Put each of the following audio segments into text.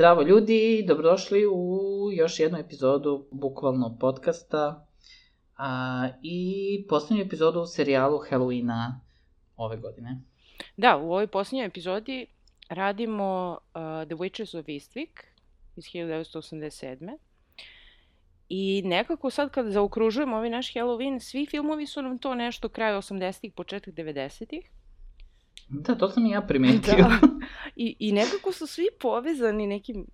Zdravo ljudi, dobrodošli u još jednu epizodu bukvalno podcasta a, i poslednju epizodu u serijalu Halloweena ove godine. da, u ovoj posljednjoj epizodi radimo uh, The Witches of Eastwick iz 1987. I nekako sad kad zaokružujemo ovaj naš Halloween, svi filmovi su nam to nešto kraj 80-ih, početak 90-ih. Da, to sam i ja primetio. Da. I, I nekako su svi povezani nekim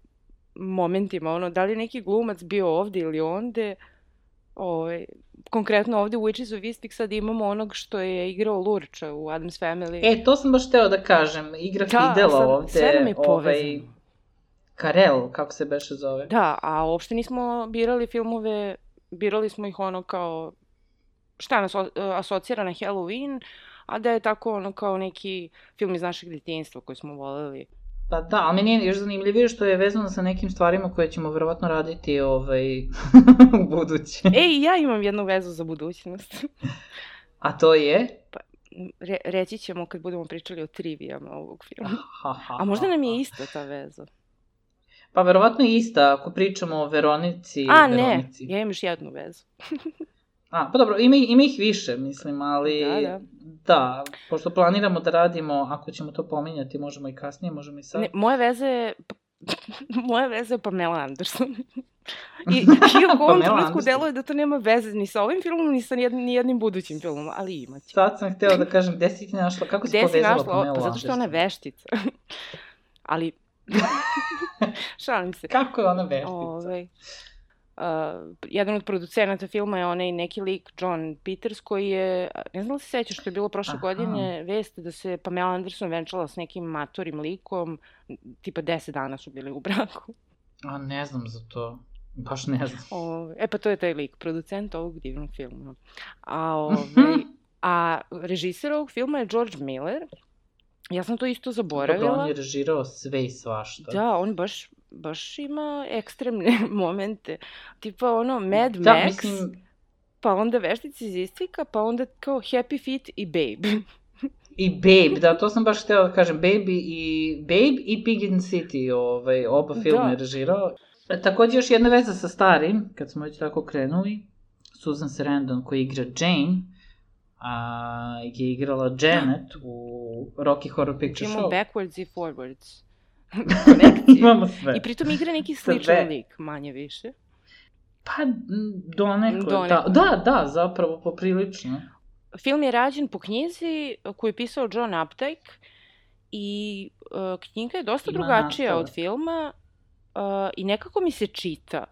momentima, ono, da li je neki glumac bio ovde ili onde, ovaj, konkretno ovde u Witches of Eastwick sad imamo onog što je igrao Lurča u Adam's Family. E, to sam baš teo da kažem. Igra Da, Fidela sad ovde. sve nam je ovaj. Karel, kako se beše zove. Da, a uopšte nismo birali filmove, birali smo ih ono kao, šta nas asocira na Halloween, a da je tako ono kao neki film iz našeg detinjstva koji smo voleli. Pa da, ali meni je još zanimljivije što je vezano sa nekim stvarima koje ćemo verovatno raditi ovaj, u buduće. Ej, ja imam jednu vezu za budućnost. A to je... Re, reći ćemo kad budemo pričali o trivijama ovog filma. A možda nam je ista ta veza. Pa verovatno je ista ako pričamo o Veronici. A, ne, Veronici. ja imam još jednu vezu. A, pa dobro, ima, ima ih više, mislim, ali... Da, da. Da, pošto planiramo da radimo, ako ćemo to pominjati, možemo i kasnije, možemo i sad. Ne, moja veza je... moja veza je Pamela Anderson. I, i u ovom trenutku Anderson. deluje da to nema veze ni sa ovim filmom, ni sa nijednim, nijednim budućim filmom, ali imaće. Sad sam htela da kažem, gde si ti našla, kako si Gde povezala našla? Pamela Pa zato što je ona Anderson? veštica. ali... Šalim se. Kako je ona veštica? Ovaj, uh, jedan od producenata filma je onaj neki lik John Peters koji je, ne znam da li se sećaš što je bilo prošle Aha. godine vest da se Pamela Anderson venčala s nekim matorim likom, tipa 10 dana su bili u braku. A ne znam za to. Baš ne znam. O, e pa to je taj lik, producent ovog divnog filma. A, ovaj, a režiser ovog filma je George Miller. Ja sam to isto Dobro, zaboravila. on je režirao sve i svašta. Da, on baš, baš ima ekstremne momente. Tipa ono Mad da, Max, mislim, pa onda Veštici iz Istvika, pa onda kao Happy Feet i Babe. i Babe, da, to sam baš htela da kažem, Baby i Babe i Pig in City, ovaj, oba filma Da. je režirao. Takođe još jedna veza sa starim, kad smo već tako krenuli, Susan Sarandon koja igra Jane, a, je igrala Janet u Rocky Horror Picture Imamo Show. backwards i forwards. Konekcije. Imamo sve. I pritom igra neki Sve. sličan lik, manje više. Pa, donekle, Donekle. Da, da, da, zapravo, poprilično. Film je rađen po knjizi koju je pisao John Updike i uh, knjiga je dosta Ima drugačija nastavak. od filma uh, i nekako mi se čita.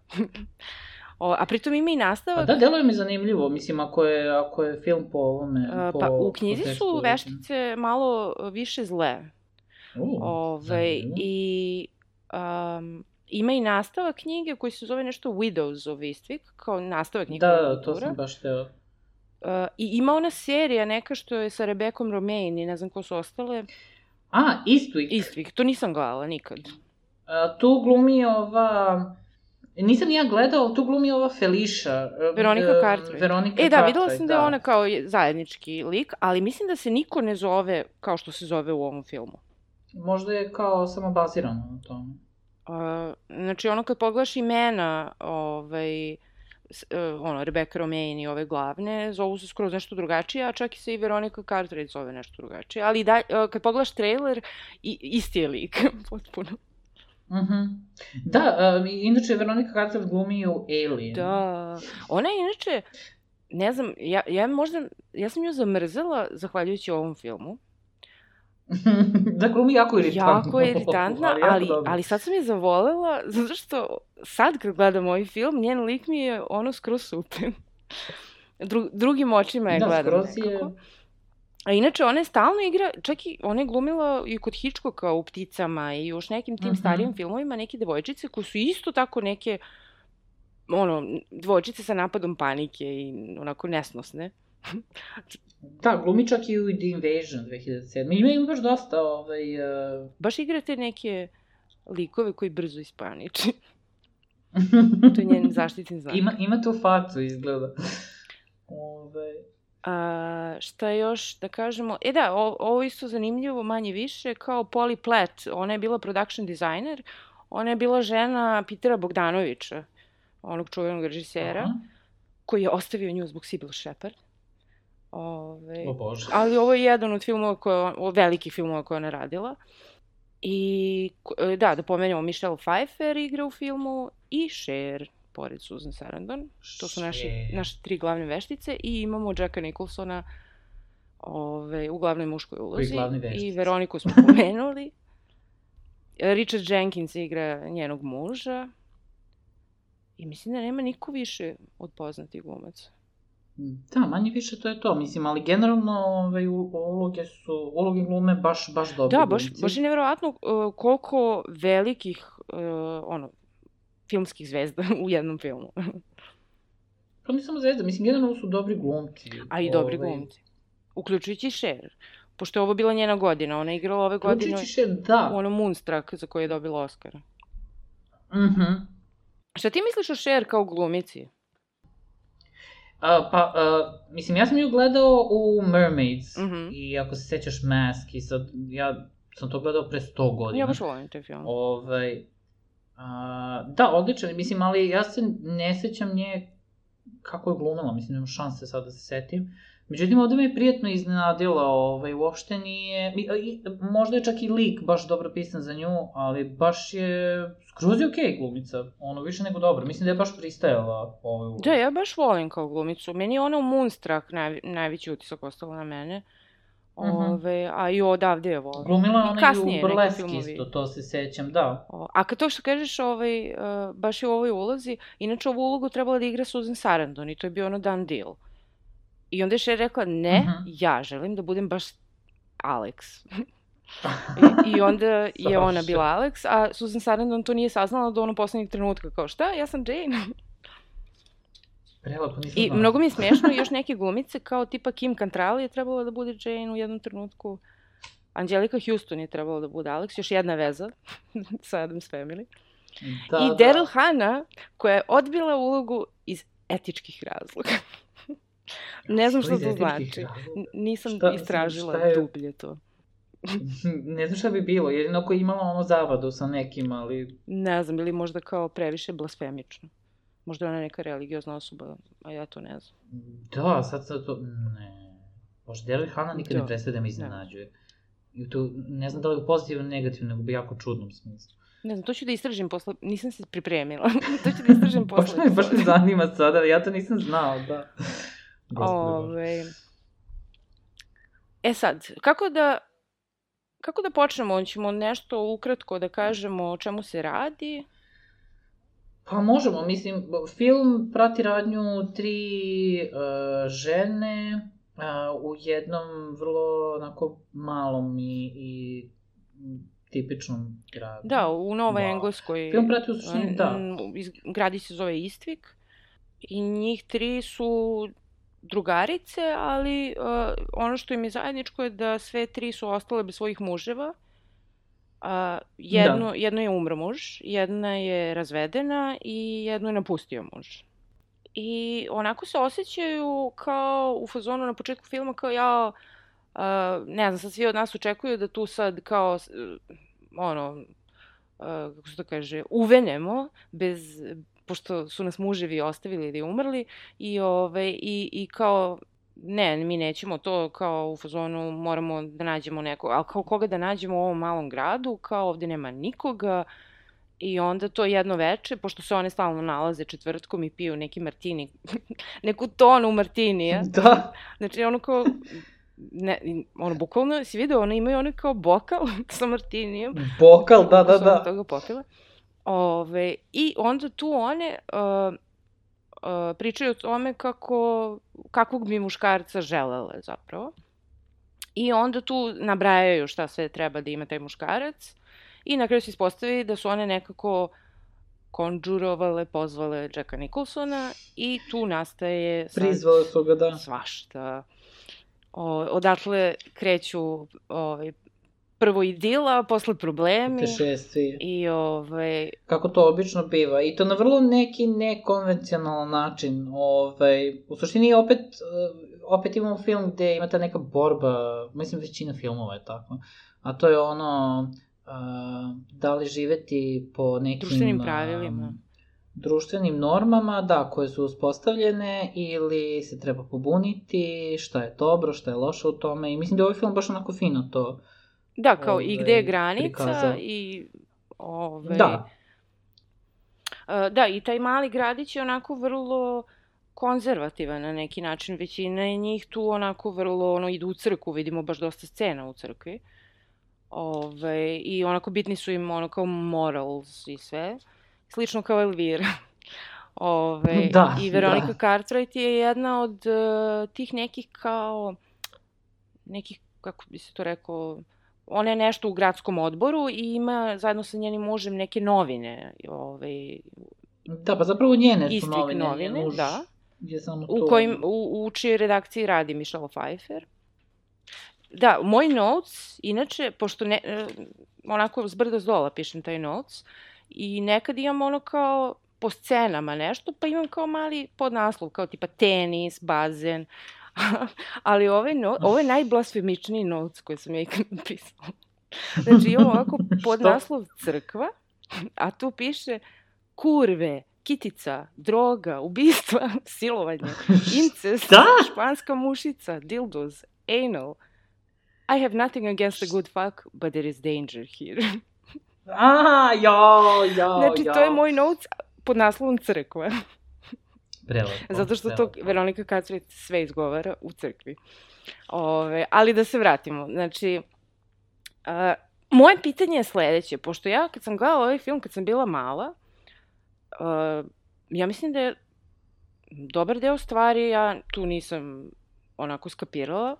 o, a pritom ima i Pa nastavak. da, deluje mi zanimljivo, mislim, ako je, ako je film po ovome... Uh, po, pa u knjizi su veštice malo više zle. U, Ove. I um, ima i nastavak knjige koji se zove nešto Widows of Eastwick, kao nastavak njihove Da, da, to sam baš teo. Uh, I ima ona serija neka što je sa Rebekom Romain i ne znam ko su ostale. A, Eastwick. Eastwick, to nisam gledala nikad. A, tu glumi ova... Nisam ni ja gledao, tu glumi ova Felicia. e, Veronika e, Cartwright. Veronika E da, Cartwright, videla sam da je ona kao je- zajednički lik, ali mislim da se niko ne zove kao što se zove u ovom filmu. Možda je kao samo bazirano na tome. Uh, znači, ono kad pogledaš imena, ovaj, uh, ono, Rebecca Romain i ove glavne, zovu se skroz nešto drugačije, a čak i se i Veronika Cartwright zove nešto drugačije. Ali da, uh, kad pogledaš trailer, i, isti je lik, potpuno. Mhm. Da, uh, inače Veronika Cartwright glumi u Alien. Da. Ona je inače, ne znam, ja, ja možda, ja sam nju zamrzela zahvaljujući ovom filmu. da glumi jako iritantno. Jako je iritantna, ali, dobro. ali sad sam je zavolela, zato što sad kad gledam ovaj film, njen lik mi je ono skroz super. Dru, drugim očima je da, gledam skroz je... nekako. A inače, ona je stalno igra, čak i ona je glumila i kod Hitchcocka u Pticama i još nekim tim mm -hmm. starijim filmovima, neke devojčice koje su isto tako neke, ono, devojčice sa napadom panike i onako nesnosne. Da, glumi čak i u The Invasion 2007. Ima, ima baš dosta, ovaj... Uh... Baš igrate neke likove koji brzo ispaniči. to je njen zaštitni znak. Ima, ima tu facu, izgleda. Ove... Ovaj. A, šta još da kažemo? E da, o, ovo isto zanimljivo manje više, kao Polly Platt, ona je bila production designer, ona je bila žena Pitera Bogdanovića, onog čuvenog režisera, Aha. koji je ostavio nju zbog Sybil Shepard. Ove, o Bože. Ali ovo je jedan od filmova koje, velikih filmova koje ona radila. I da, da pomenemo Michelle Pfeiffer igra u filmu i Cher pored Susan Sarandon. To su naši, naše tri glavne veštice i imamo Jacka Nicholsona ove, u glavnoj muškoj ulozi. I Veroniku smo pomenuli. Richard Jenkins igra njenog muža. I mislim da nema niko više od poznatih glumaca. Da, manje više to je to. Mislim, ali generalno ovaj, uloge su, uloge glume baš, baš dobri Da, baš, baš je nevjerovatno uh, koliko velikih, uh, ono, filmskih zvezda u jednom filmu. pa ne samo zvezda, mislim, generalno su dobri glumci. A i dobri ovaj... glumci. Uključujući Cher. Pošto je ovo bila njena godina, ona je igrala ove godine Cher, da. u onom Moonstruck za koji je dobila Oscara. Mhm. Mm Šta ti misliš o Cher kao glumici? Uh, pa, uh, mislim, ja sam ju gledao u Mermaids mm -hmm. i ako se sećaš Mask i sad, ja sam to gledao pre 100 godina. Ja baš volim te film. Ovaj, uh, da, odličan, mislim, ali ja se ne sećam nje kako je glumila, mislim, nemam šanse sad da se setim. Međutim, ovde me je prijetno iznenadila, ovaj, uopšte nije, možda je čak i lik baš dobro pisan za nju, ali baš je, skroz je okej okay, glumica, ono, više nego dobro, mislim da je baš pristajala ovaj ulogu. Da, ja baš volim kao glumicu, meni je ona u Moonstruck naj, najveći utisak ostala na mene. Mhm. Ove, a i odavde je volim. Glumila ona i u Burleski isto, to se sećam, da. O, a kad to što kažeš, ovaj, uh, baš je u ovoj ulozi, inače ovu ulogu trebala da igra Susan Sarandon i to je bio ono done deal. I onda je Cher rekla, ne, uh mhm. -huh. ja želim da budem baš Alex. I, I onda je ona bila Alex, a Susan Sarandon to nije saznala do onog poslednjeg trenutka, kao šta, ja sam Jane. Prelepo, nisam I znala. mnogo mi je smiješno, još neke glumice, kao tipa Kim Cantrali je trebala da bude Jane u jednom trenutku. Angelika Houston je trebala da bude Alex, još jedna veza sa Adams Family. Da, I Daryl da. Hannah, koja je odbila ulogu iz etičkih razloga. Ne znam šta to znači. Nisam šta, istražila šta je... dublje to. ne znam šta bi bilo, jedino ako je imala ono zavadu sa nekim, ali... Ne znam, ili možda kao previše blasfemično. Možda je ona neka religiozna osoba, a ja to ne znam. Da, sad sad to... Ne. Možda Daryl Hannah nikad da. ne prestaje da me iznenađuje. I to, ne znam da li u pozitivnom, negativnom, nego bi jako čudnom smislu. Ne znam, to ću da istražim posle, nisam se pripremila. to ću da istražim posle. baš me, baš me zanima sada, ja to nisam znao, da. Ove... E sad, kako da, kako da počnemo? Hoćemo nešto ukratko da kažemo o čemu se radi? Pa možemo, mislim, film prati radnju tri uh, žene uh, u jednom vrlo onako malom i, i tipičnom gradu. Da, u Novoj da. Engleskoj. Film prati u suštini, da. Gradi se zove Istvik i njih tri su drugarice, ali uh, ono što im je zajedničko je da sve tri su ostale bez svojih muževa. Uh, jedno, da. jedno je umro muž, jedna je razvedena i jedno je napustio muž. I onako se osjećaju kao u fazonu na početku filma kao ja, uh, ne znam, sad svi od nas očekuju da tu sad kao, uh, ono, uh, kako se to kaže, uvenemo bez, pošto su nas muževi ostavili ili umrli i, ove, i, i kao ne, mi nećemo to kao u fazonu moramo da nađemo neko, ali kao koga da nađemo u ovom malom gradu, kao ovde nema nikoga i onda to jedno veče, pošto se one stalno nalaze četvrtkom i piju neki martini, neku tonu martinija. Da. Znači ono kao, ne, ono, bukvalno, si vidio, one imaju ono kao bokal sa martinijem. Bokal, da, da, da. toga popila. Ove, I onda tu one uh, uh, pričaju o tome kako, kakvog bi muškarca želele zapravo. I onda tu nabrajaju šta sve treba da ima taj muškarac i na kraju se ispostavi da su one nekako konđurovale, pozvale Jacka Nicholsona i tu nastaje sad Prizvale su ga, da. svašta. O, odatle kreću ovaj, prvo idila, posle problemi. Putešestvi. I ovaj, Kako to obično biva. I to na vrlo neki nekonvencionalan način. Ovaj, u suštini opet, eh, opet imamo film gde ima ta neka borba, mislim većina filmova je tako, a to je ono, uh, da li živeti po nekim... Društvenim a, pravilima. društvenim normama, da, koje su uspostavljene ili se treba pobuniti, šta je dobro, šta je loše u tome i mislim da je ovaj film baš onako fino to. Da, kao i gde je ovaj, granica prikazao. i ovaj, Da, E, Da, i taj mali gradić je onako vrlo konzervativan na neki način. Većina je njih tu onako vrlo, ono, idu u crku, vidimo baš dosta scena u crkvi. Ove, I onako bitni su im ono kao morals i sve. Slično kao Elvira. Ove, Da, I Veronica da. Cartwright je jedna od uh, tih nekih kao, nekih, kako bi se to rekao, ona je nešto u gradskom odboru i ima zajedno sa njenim mužem neke novine, ovaj, da, pa zapravo njene su novine. novine, muž da. Je samo u, to... kojim, u, u čijoj redakciji radi Michelle Pfeiffer. Da, moj notes, inače, pošto ne, e, onako s brda s dola pišem taj notes, i nekad imam ono kao po scenama nešto, pa imam kao mali podnaslov, kao tipa tenis, bazen, ali ovaj no, ovo je najblasfemičniji notes koji sam ja ikad napisala. Znači imam ovako podnaslov crkva, a tu piše kurve, kitica, droga, ubistva, silovanje, incest, Šta? španska mušica, dildos, anal. I have nothing against a good fuck, but there is danger here. A, jao, jao, znači, jao. to je moj notes pod naslovom crkva. Prelepo, Zato što to prelepo. Veronika Kacveć sve izgovara u crkvi. Ove, ali da se vratimo. Znači, a, moje pitanje je sledeće. Pošto ja kad sam gledala ovaj film, kad sam bila mala, a, ja mislim da je dobar deo stvari ja tu nisam onako skapirala,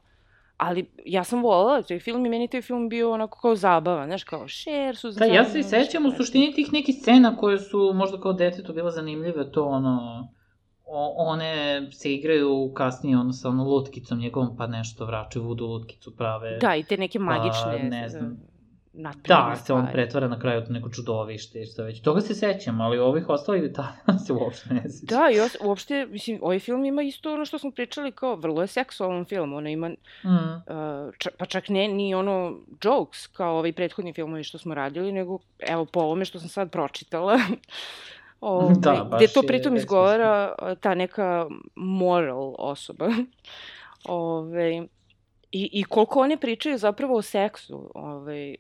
ali ja sam volala taj film i meni taj film bio onako kao zabavan, znaš, kao Cher, su Da, ja se i sećam u suštini tih nekih scena koje su možda kao detetu bile zanimljive, to ono, o, one se igraju kasnije ono sa ono lutkicom njegovom pa nešto vraćaju vudu lutkicu prave. Da, i te neke magične Pa, ne znam. Da, se on pretvara na kraju u neko čudovište i šta već. Toga se sećam, ali ovih ostalih detalja se uopšte ne sećam. Da, i os, uopšte, mislim, ovaj film ima isto ono što smo pričali kao, vrlo je seksualan film, ono ima, Mm. uh, ča, pa čak ne, ni ono jokes kao ovaj prethodni filmovi što smo radili, nego evo po ovome što sam sad pročitala, Ove, Da, baš gde to je pritom izgovara uh, ta neka moral osoba. Ove, i, I koliko one pričaju zapravo o seksu, ove,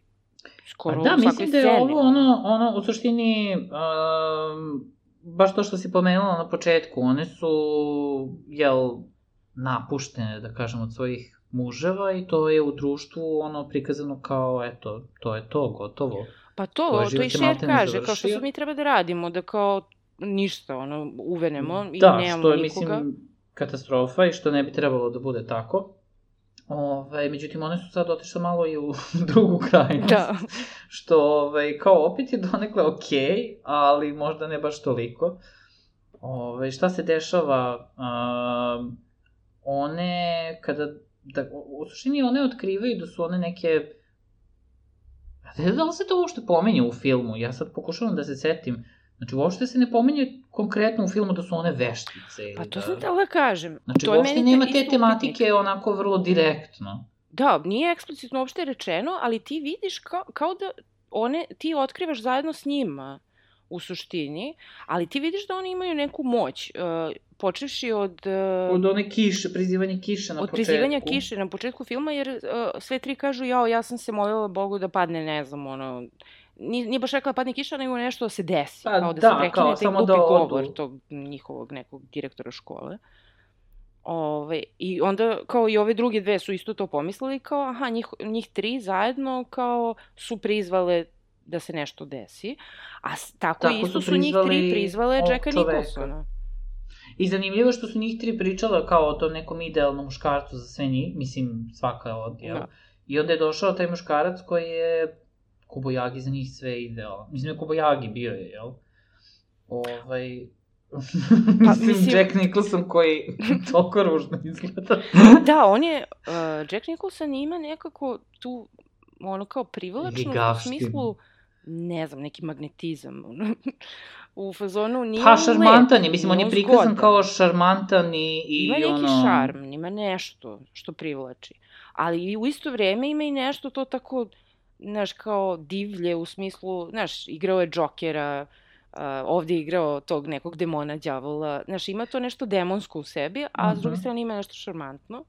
skoro Pa da, u mislim da je sceni. ovo ono, ono, u suštini, um, baš to što si pomenula na početku, one su, jel, napuštene, da kažem, od svojih muževa i to je u društvu ono prikazano kao, eto, to je to, gotovo. Pa to, to život i maltene kaže, kao što sad mi treba da radimo, da kao ništa, ono, uvenemo i da, nemamo što je, nikoga. mislim, katastrofa i što ne bi trebalo da bude tako. Ove, međutim, one su sad otišle malo i u drugu krajnost. Da. Što, ovaj, kao, opet je donekle okej, okay, ali možda ne baš toliko. Ove, šta se dešava? Um, one, kada, da, u suštini one otkrivaju da su one neke... Da, da li se to uopšte pomenje u filmu? Ja sad pokušavam da se setim. Znači, uopšte se ne pomenje konkretno u filmu da su one veštice. Ili Pa to da... sam htela da kažem. Znači, to uopšte nema te upitnik. tematike onako vrlo direktno. Da, nije eksplicitno uopšte rečeno, ali ti vidiš kao, kao da one, ti otkrivaš zajedno s njima u suštini, ali ti vidiš da oni imaju neku moć, uh, počevši od... Uh, Od one kiše, prizivanje kiše na od početku. prizivanja kiše na početku filma, jer uh, sve tri kažu, jao, ja sam se molila Bogu da padne, ne znam, ono, nije, nije baš rekla da padne kiša, nego nešto da se desi, Pa kao da, da, se prekine taj glupi da govor tog njihovog nekog direktora škole. Ove, I onda, kao i ove druge dve su isto to pomislili, kao, aha, njih, njih tri zajedno, kao, su prizvale da se nešto desi. A tako, Tako isto su su, njih tri prizvale Jacka. Nicholsona. I zanimljivo što su njih tri pričala kao o tom nekom idealnom muškarcu za sve njih, mislim svaka od, jel? Da. I onda je došao taj muškarac koji je Kubojagi za njih sve idealan. Mislim da je Kubojagi bio je, jel? Ovaj... Pa, mislim, mislim- Jack Nicholson koji toliko ružno izgleda. Da, on je, uh, Jack Nicholson ima nekako tu, ono kao privlačnost u smislu, ne znam, neki magnetizam. u fazonu nije Pa šarmantan je, mislim, on je prikazan zgodan. kao šarmantan i, i Ima neki ono... šarm, ima nešto što privlači. Ali i u isto vreme ima i nešto to tako, znaš, kao divlje u smislu, znaš, igrao je Jokera, uh, ovde je igrao tog nekog demona, đavola, znaš, ima to nešto demonsko u sebi, a s druge Mhm. strane ima nešto šarmantno.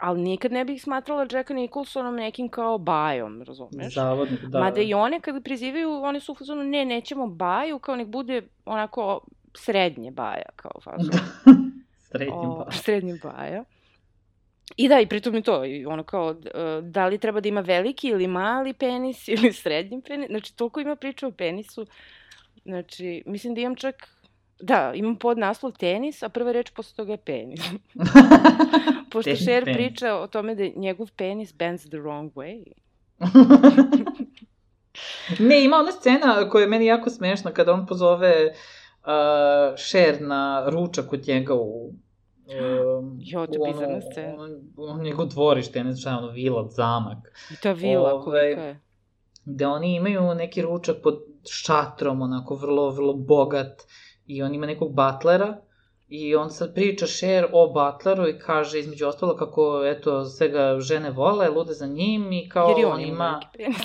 Ali nikad ne bih smatrala Jacka Nicholsonom nekim kao bajom, razumeš? Zavodnik, da. Mada i one kada prizivaju, one su u fazonu, ne, nećemo baju, kao nek bude onako srednje baja, kao fazon. Srednji O, pa. srednje baja. I da, i pritom i to, i ono kao, e, da li treba da ima veliki ili mali penis ili srednji penis, znači toliko ima priča o penisu, znači, mislim da imam čak, da, imam pod naslov tenis, a prva reč posle toga je penis. Pošto Tenis, Cher penis. priča o tome da je njegov penis bends the wrong way. ne, ima ona scena koja je meni jako smešna kada on pozove uh, Cher na ručak kod njega u um, Jo, to je bizarna scena. ono njegov dvorište, ne znam šta ono, vila, zamak, I ta vila Ovaj, kolika je. gde oni imaju neki ručak pod šatrom, onako vrlo, vrlo bogat, i on ima nekog batlera, i on sad priča Cher o Butleru i kaže između ostalo kako, eto, sve ga žene vole, lude za njim i kao Jer on on ima.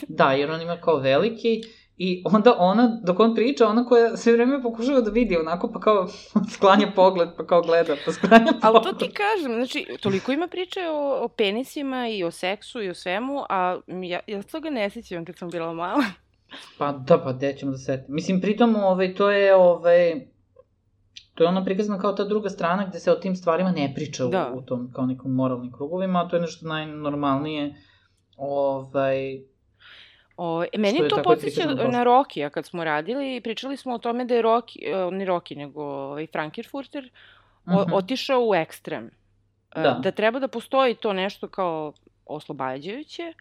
Da, jer on ima kao veliki i onda ona, dok on priča, ona koja sve vreme pokušava da vidi onako, pa kao sklanja pogled, pa kao gleda, pa sklanja Ali pogled. to ti kažem, znači, toliko ima priče o, o penisima i o seksu i o svemu, a ja, ja se toga ne sjećam kad sam bila mala. Pa da, pa gde ćemo da setim. Mislim, pritom, ovaj, to je, ovaj, to je ono prikazano kao ta druga strana gde se o tim stvarima ne priča Da. u, u tom, kao nekom moralnim krugovima, a to je nešto najnormalnije, ovaj, O, e, meni to podsjeća na Rokija kad smo radili i pričali smo o tome da je Roki, ne Roki, nego ovaj Frankfurter o, Mhm. otišao u ekstrem. E, Da. da treba da postoji to nešto kao oslobađajuće,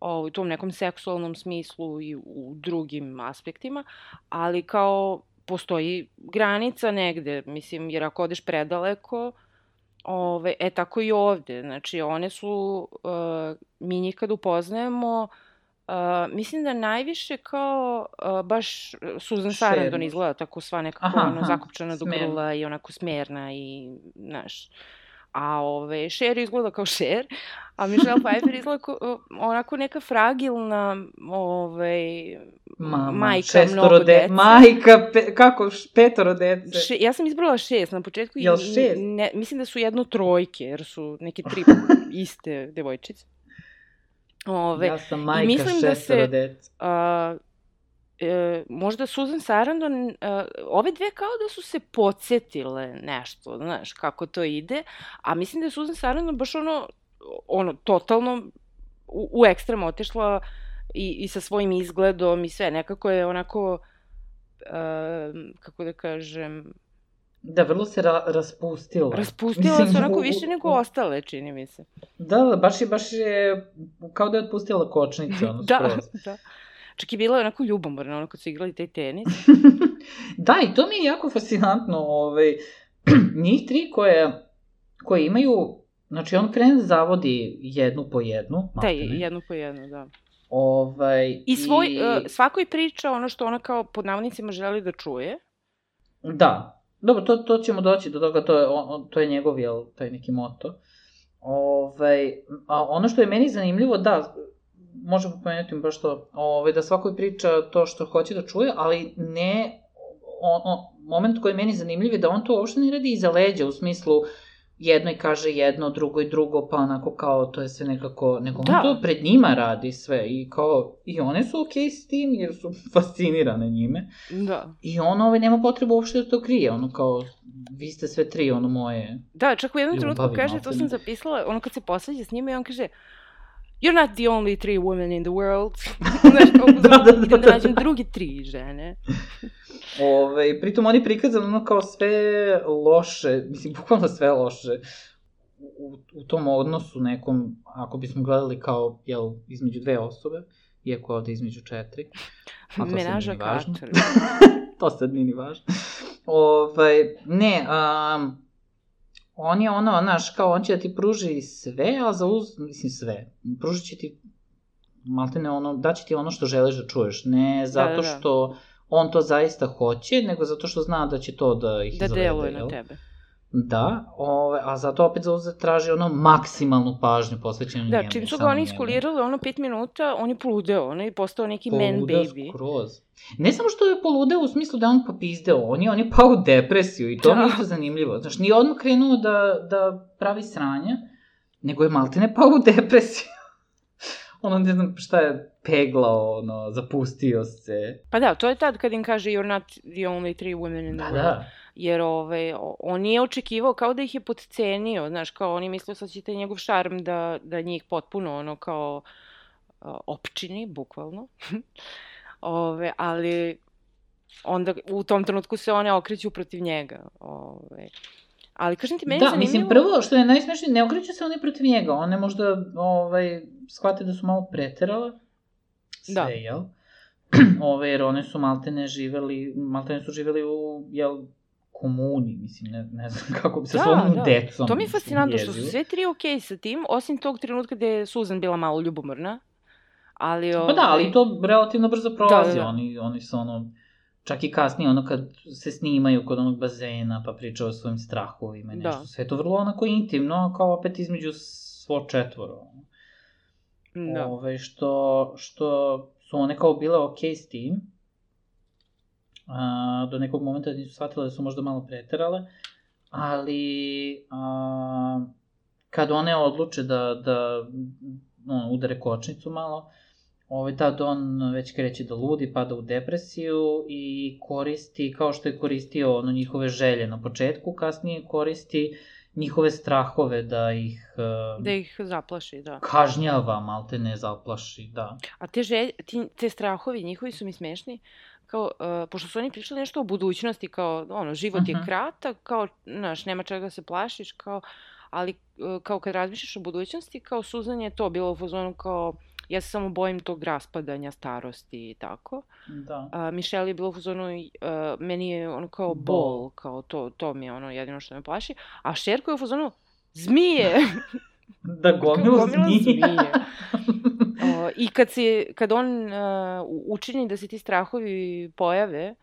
o, u tom nekom seksualnom smislu i u drugim aspektima, ali kao postoji granica negde, mislim, jer ako odeš predaleko, ove, e tako i ovde, znači one su, uh, mi njih kad upoznajemo, uh, mislim da najviše kao uh, baš Susan. Sarandon izgleda tako sva nekako Aha, ono, aha, zakopčana do grla i onako smerna i, znaš, a ove, Cher izgleda kao Cher, a Michelle Pfeiffer izgleda kao, onako neka fragilna ovaj, mama, majka mnogo de, dece. majka, pe, kako, petoro dece. Še, ja sam izbrala šest na početku. Jel šest? Ne, mislim da su jedno trojke, jer su neke tri iste devojčice. Ove, ja sam majka mislim da se- dece. a, e, možda Susan Sarandon, a, ove dve kao da su se podsjetile nešto, znaš, kako to ide, a mislim da je Susan Sarandon baš ono, ono, totalno u, u ekstrem otišla i, i sa svojim izgledom i sve, nekako je onako, a, kako da kažem, Da, vrlo se ra raspustila. Raspustila Mislim, se onako u- više nego ostale, čini mi se. Da, da, baš je, baš je, kao da je otpustila kočnice, ono, Da, skroz. da. Čak i bila je onako ljubomorna, ono kad su igrali taj tenis. da, i to mi je jako fascinantno, ovaj, njih tri koje, koje imaju, znači on krene da zavodi jednu po jednu, Da, jednu po jednu, da. Ovaj, I svoj, uh, svakoj priča ono što ona kao pod navodnicima želi da čuje. Da, dobro, to, to ćemo doći do toga, to je, on, to je njegov, jel, taj neki moto. Ovaj, a ono što je meni zanimljivo, da, možemo pomenuti baš to, ovaj, da svakoj priča to što hoće da čuje, ali ne, on, on, moment koji je meni zanimljiv je da on to uopšte ne radi iza leđa, u smislu jednoj kaže jedno, drugoj drugo, pa onako kao to je sve nekako, nego Da. on to pred njima radi sve i kao, i one su okej okay s tim jer su fascinirane njime. Da. I on ovaj, nema potrebu uopšte da to krije, ono kao, vi ste sve tri, ono moje. Da, čak u jednom trenutku kaže, to sam zapisala, ono kad se posveđa s njima i on kaže, You're not the only three women in the world. Znaš, Da, da, da, da da. nađem druge tri žene. Ove, pritom oni prikazano ono kao sve loše, mislim, bukvalno sve loše u, u tom odnosu nekom, ako bismo gledali kao, jel, između dve osobe, iako ovde između četiri. a to sad nije Menaža ni važno. To sad nije ni važno. Ovaj, ne, um, on je ono, znaš, kao on će da ti pruži sve, a za uz, mislim sve, pružit će ti maltene ono, daće ti ono što želiš da čuješ, ne zato da, da. što on to zaista hoće, nego zato što zna da će to da ih Da zavede, deluje na tebe. Da, ove, a zato opet za uzet traži ono maksimalnu pažnju posvećenu Da, njemu. čim su ga oni iskulirali, ono pet minuta, on je poludeo, on je postao neki man Poludeo baby. skroz. Ne samo što je poludeo u smislu da on popizdeo, on je, on je pao u depresiju i to Da. mi je isto zanimljivo. Znaš, nije odmah krenuo da, da pravi sranja, nego je maltene pao u depresiju. ono, ne znam šta je peglao, ono, zapustio se. Pa da, to je tad kad im kaže you're not the only three women in the Da, world. da. Jer ove, on nije očekivao, kao da ih je podcenio, znaš, kao oni mislio sad će taj njegov šarm da, da njih potpuno ono kao a, opčini, bukvalno. ove, ali onda u tom trenutku se one okreću protiv njega. Ove. Ali kažem ti, meni da, zanimljivo... mislim, prvo što je najsmešnije, ne okreću se oni protiv njega, one možda, ovaj, shvate da su malo preterale, sve, Da. jel? Ove, jer one su maltene živeli, maltene su živeli u, jel, komuni, mislim, ne, ne znam kako bi sa Da, svojom da. decom. To mi je fascinantno što su sve tri okej sa tim, osim tog trenutka gde je Susan bila malo ljubomorna. Ali, Pa da, ali ovaj, to relativno brzo prolazi, Da, da, da. Oni, oni su ono, čak i kasnije, ono kad se snimaju kod onog bazena, pa pričaju o svojim strahovima i Da. nešto, sve je to vrlo onako intimno, kao opet između svo četvoro. Da. Ove, što, što su one kao bile okej s tim, a, do nekog momenta nisu shvatile da su možda malo preterale, ali a, kad one odluče da, da ono, udare kočnicu malo, ovaj, tad on već kreće da ludi, pada u depresiju i koristi, kao što je koristio ono, njihove želje na početku, kasnije koristi njihove strahove da ih Da ih zaplaši, da. kažnjava, malte ne zaplaši, da. A te, želj, ti, te strahovi njihovi su mi smešni, kao, uh, pošto su oni pričali nešto o budućnosti, kao, ono, život je Mhm. kratak, kao, znaš, nema čega da se plašiš, kao, ali, uh, kao kad razmišljaš o budućnosti, kao Suzan je to bilo u fazonu kao, ja se samo bojim tog raspadanja starosti i tako. Da. A Michelle je bilo u fazonu, uh, meni je ono kao Bol. bol, kao to, to mi je ono jedino što me plaši. A Šerko je u fazonu, zmije! Da Gomila zmija. zmije. O, I kad, se, kad on uh, učini da se ti strahovi pojave,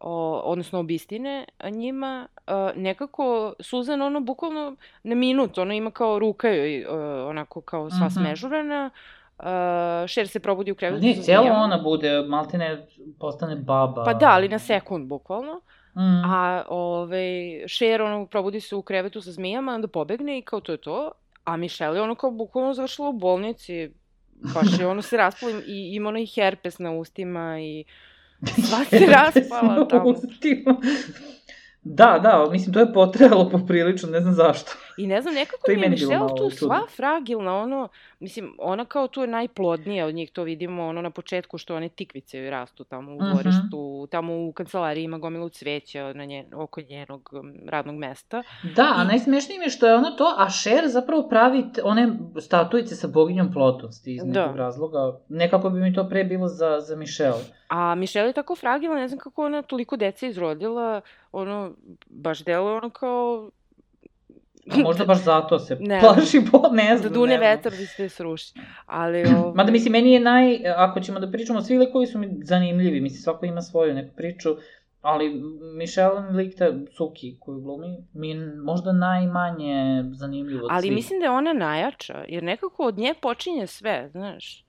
o, odnosno obistine, a njima uh, nekako Suzan ono bukvalno na minut, ono ima kao ruka joj uh, onako kao sva Mhm. smežurana, uh, Šer se probudi u krevetu Ne, sa cijelo ona bude, maltene postane baba. Pa da, ali na sekund bukvalno. Mm. A ovaj, Cher ono probudi se u krevetu sa zmijama, onda pobegne i kao to je to. A Michelle je ono kao bukvalno završila u bolnici. Baš je ono se raspala i ima ono i herpes na ustima i sva se raspala tamo. Ustima. Da, da, mislim, to je potrejalo poprilično, ne znam zašto. I ne znam, nekako mi je Michelle tu čudno. sva fragilna, ono, mislim, ona kao tu je najplodnija od njih, to vidimo ono na početku što one tikvice joj rastu tamo u Mhm. dvorištu, tamo u kancelariji ima gomilu cveća na njen, oko njenog radnog mesta. Da, a I- najsmešnije mi je što je ono to, a Cher zapravo pravi one statuice sa boginjom plodnosti iz Da. nekog razloga. Nekako bi mi to pre bilo za, za Michelle. A Michelle je tako fragilna, ne znam kako ona toliko dece izrodila, ono, baš deluje ono kao A možda baš zato se Ne plaši bol, ne da znam. dune ne znam. vetar da se sruši. Ali, ovaj, Mada mislim, meni je naj, ako ćemo da pričamo, svi likovi su mi zanimljivi, mislim, svako ima svoju neku priču, ali Michelle lik te Suki koju glumi, mi je možda najmanje zanimljivo od ali svih. mislim da je ona najjača, jer nekako od nje počinje sve, znaš.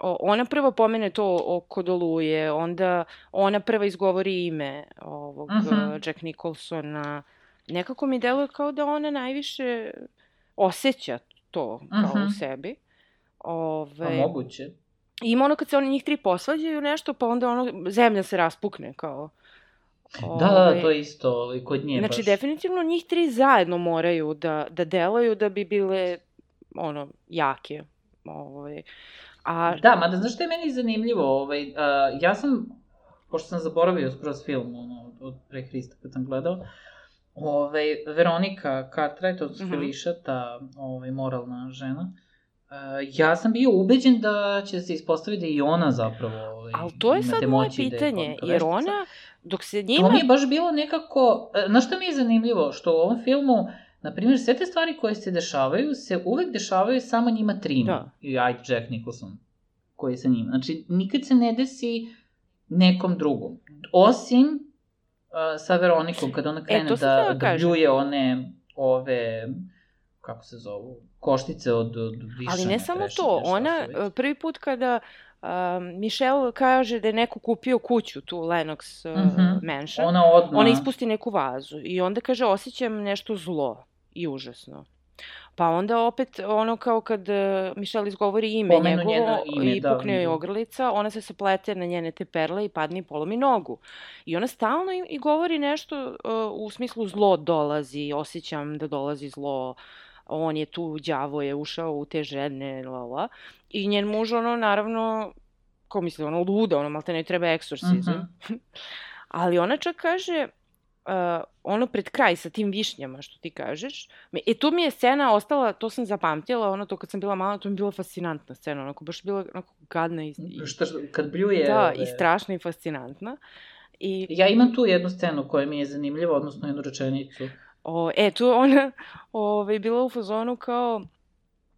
O, ona prvo pomene to oko Doluje, onda ona prva izgovori ime ovog Mhm. uh Jack Nicholsona. Nekako mi deluje kao da ona najviše osjeća to kao Mhm. u sebi. Pa Ove, moguće. I ima ono kad se oni njih tri posvađaju nešto, pa onda ono, zemlja se raspukne kao. Da, da, Ovaj, to je isto i kod nje Znači, baš. definitivno njih tri zajedno moraju da, da delaju da bi bile, ono, jake Ovaj, a... Da, mada znaš što je meni zanimljivo? Ovaj, uh, ja sam, pošto sam zaboravio skroz film ono, od pre Hrista kad sam gledao, ovaj, Veronika Cartwright, od mm -hmm. Ovaj, moralna žena, Uh, ja sam bio ubeđen da će se ispostaviti da i ona zapravo ovaj, Ali to je sad moje pitanje, da jer ona, dok se njima... To mi je baš bilo nekako... E, znaš što mi je zanimljivo? Što u ovom filmu, na primjer, sve te stvari koje se dešavaju, se uvek dešavaju samo njima trima. Da. I ajde Jack Nicholson, koji je sa njima. Znači, nikad se ne desi nekom drugom. Osim sa Veronikom, kada ona e, krene e, da, da bljuje one, ove, kako se zovu, koštice od, od više. Ali ne samo to, ona prvi put kada uh, Michelle kaže da je neko kupio kuću, tu Lennox uh, mm -hmm. mansion, ona, odmah... ona ispusti neku vazu i onda kaže osjećam nešto zlo i užasno. Pa onda opet ono kao kad uh, Michelle izgovori ime Pomenu njegovo ime, i da, pukne joj ogrlica, ona se saplete na njene te perle i padne i polomi nogu. I ona stalno i, i govori nešto uh, u smislu zlo dolazi, osjećam da dolazi zlo, uh, on je tu, đavo je ušao u te žene, la, la. I njen muž, ono, naravno, ko misli, ono, luda, ono, malte ne treba eksorcizam. Mm -hmm. Ali ona čak kaže, uh, ono pred kraj sa tim višnjama, što ti kažeš, e, tu mi je scena ostala, to sam zapamtila, ono, to kad sam bila mala, to mi je bila fascinantna scena, onako, baš bila onako gadna i... i Šta, kad bljuje... Da, ove... i strašna i fascinantna. I... Ja imam tu jednu scenu koja mi je zanimljiva, odnosno jednu rečenicu. O, e, tu ona ovaj, bila u fazonu kao...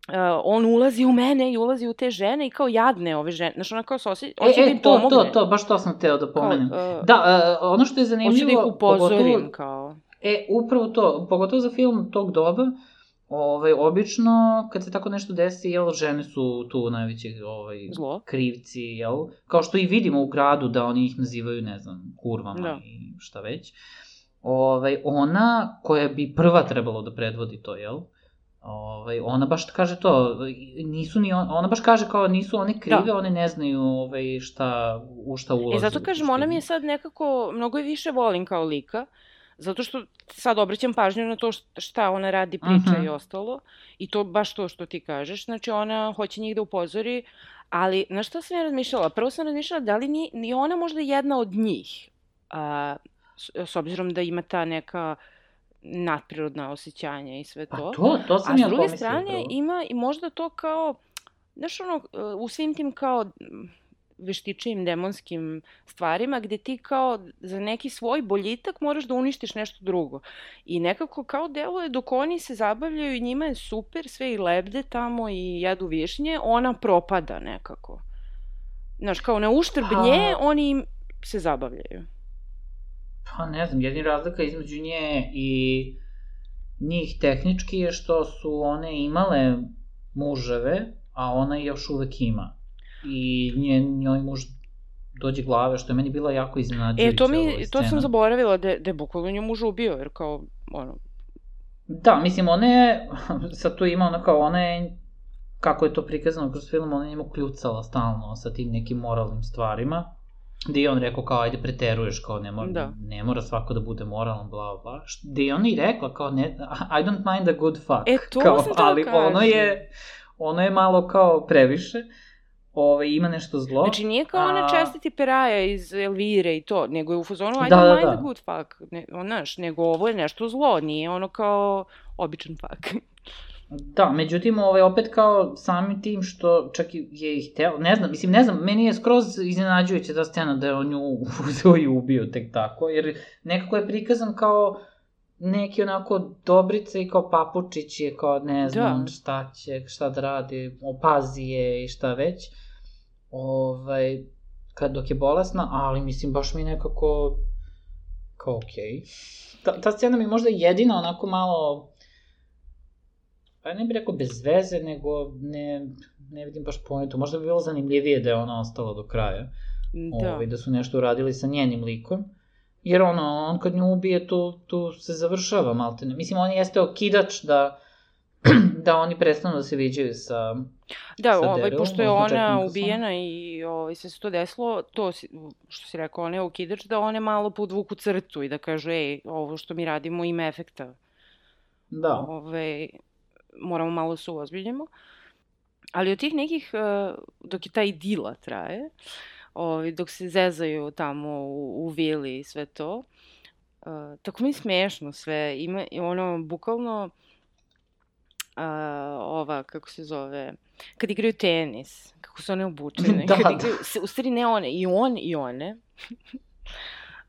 Uh, on ulazi u mene i ulazi u te žene i kao jadne ove žene. Znaš, ona kao se osjeća, e, e, da to, pomogne. to, to, baš to sam teo da pomenem. Kao, uh, da, uh, ono što je zanimljivo... Hoću da ih upozorim, pogotovo, kao... E, upravo to, pogotovo za film tog doba, ovaj, obično, kad se tako nešto desi, jel, žene su tu najveći ovaj, Zlo. krivci, jel? Kao što i vidimo u gradu da oni ih nazivaju, ne znam, kurvama da. i šta već. Ovaj, ona koja bi prva trebalo da predvodi to, jel? Ovaj, ona baš kaže to, nisu ni on, ona baš kaže kao nisu one krive, da. one ne znaju ovaj, šta, u šta ulaze. E zato kažem, ona mi je sad nekako, mnogo je više volim kao lika, zato što sad obraćam pažnju na to šta ona radi, priča uh mhm. -huh. i ostalo, i to baš to što ti kažeš, znači ona hoće njih da upozori, ali na šta sam ja razmišljala? Prvo sam razmišljala da li ni, ni ona možda jedna od njih, a, s, s obzirom da ima ta neka nadprirodna osjećanja i sve to. A to, to sam ja A s druge strane upravo. ima i možda to kao, znaš ono, u svim tim kao veštičijim demonskim stvarima gde ti kao za neki svoj boljitak moraš da uništiš nešto drugo. I nekako kao deluje dok oni se zabavljaju i njima je super, sve i lebde tamo i jedu višnje, ona propada nekako. Znaš, kao na uštrb pa... nje, oni se zabavljaju. Pa ne znam, jedin razlika između nje i njih tehnički je što su one imale muževe, a ona još uvek ima. I nje, njoj muž dođe glave, što je meni bila jako iznenađujuća. E, to, mi, to sam zaboravila, da, da je bukvalno nju muž ubio, jer kao, ono... Da, mislim, ona je, sad tu ima ona kao, ona je, kako je to prikazano kroz film, ona je njemu kljucala stalno sa tim nekim moralnim stvarima gde je on rekao kao ajde preteruješ, kao ne mora, da. ne mora svako da bude moralan, bla bla. Gde je on i rekla kao ne, I don't mind a good fuck. E, to kao, sam ali kaže. ono je, ono je malo kao previše. Ove, ima nešto zlo. Znači nije kao a... ona čestiti peraja iz Elvire i to, nego je u fazonu I da, don't da, mind da. a good fuck. Ne, on, znaš, nego ovo je nešto zlo, nije ono kao običan fuck. Da, međutim, ovaj, opet kao samim tim što čak je ih teo, ne znam, mislim, ne znam, meni je skroz iznenađujuća ta scena da je on nju uzeo i ubio tek tako, jer nekako je prikazan kao neki onako dobrice i kao papučić je kao ne znam da. šta će, šta da radi, opazi je i šta već. Ovaj, kad dok je bolesna, ali mislim baš mi nekako kao okej. Okay. Ta, ta scena mi možda jedina onako malo pa ne bih rekao bez veze, nego ne, ne vidim baš pointu. Možda bi bilo zanimljivije da je ona ostala do kraja. Da. Ovaj, da su nešto uradili sa njenim likom. Jer ono, on kad nju ubije, tu, tu se završava maltene. Mislim, on jeste okidač da, da oni prestanu da se viđaju sa Da, sa ovaj, Daryl, pošto je ona ubijena i ovaj, se se to desilo, to što si rekao, ona je okidač, da one malo podvuku crtu i da kažu, ej, ovo što mi radimo ima efekta. Da. Ove, ovaj, moramo malo da se uozbiljimo. Ali od tih nekih, uh, dok je ta idila traje, ovaj, dok se zezaju tamo u, u vili i sve to, uh, tako mi je smešno sve. Ima, ono, bukvalno, uh, ova, kako se zove, kad igraju tenis, kako su one obučene. Da, kad da. igraju, u stvari ne one, i on i one.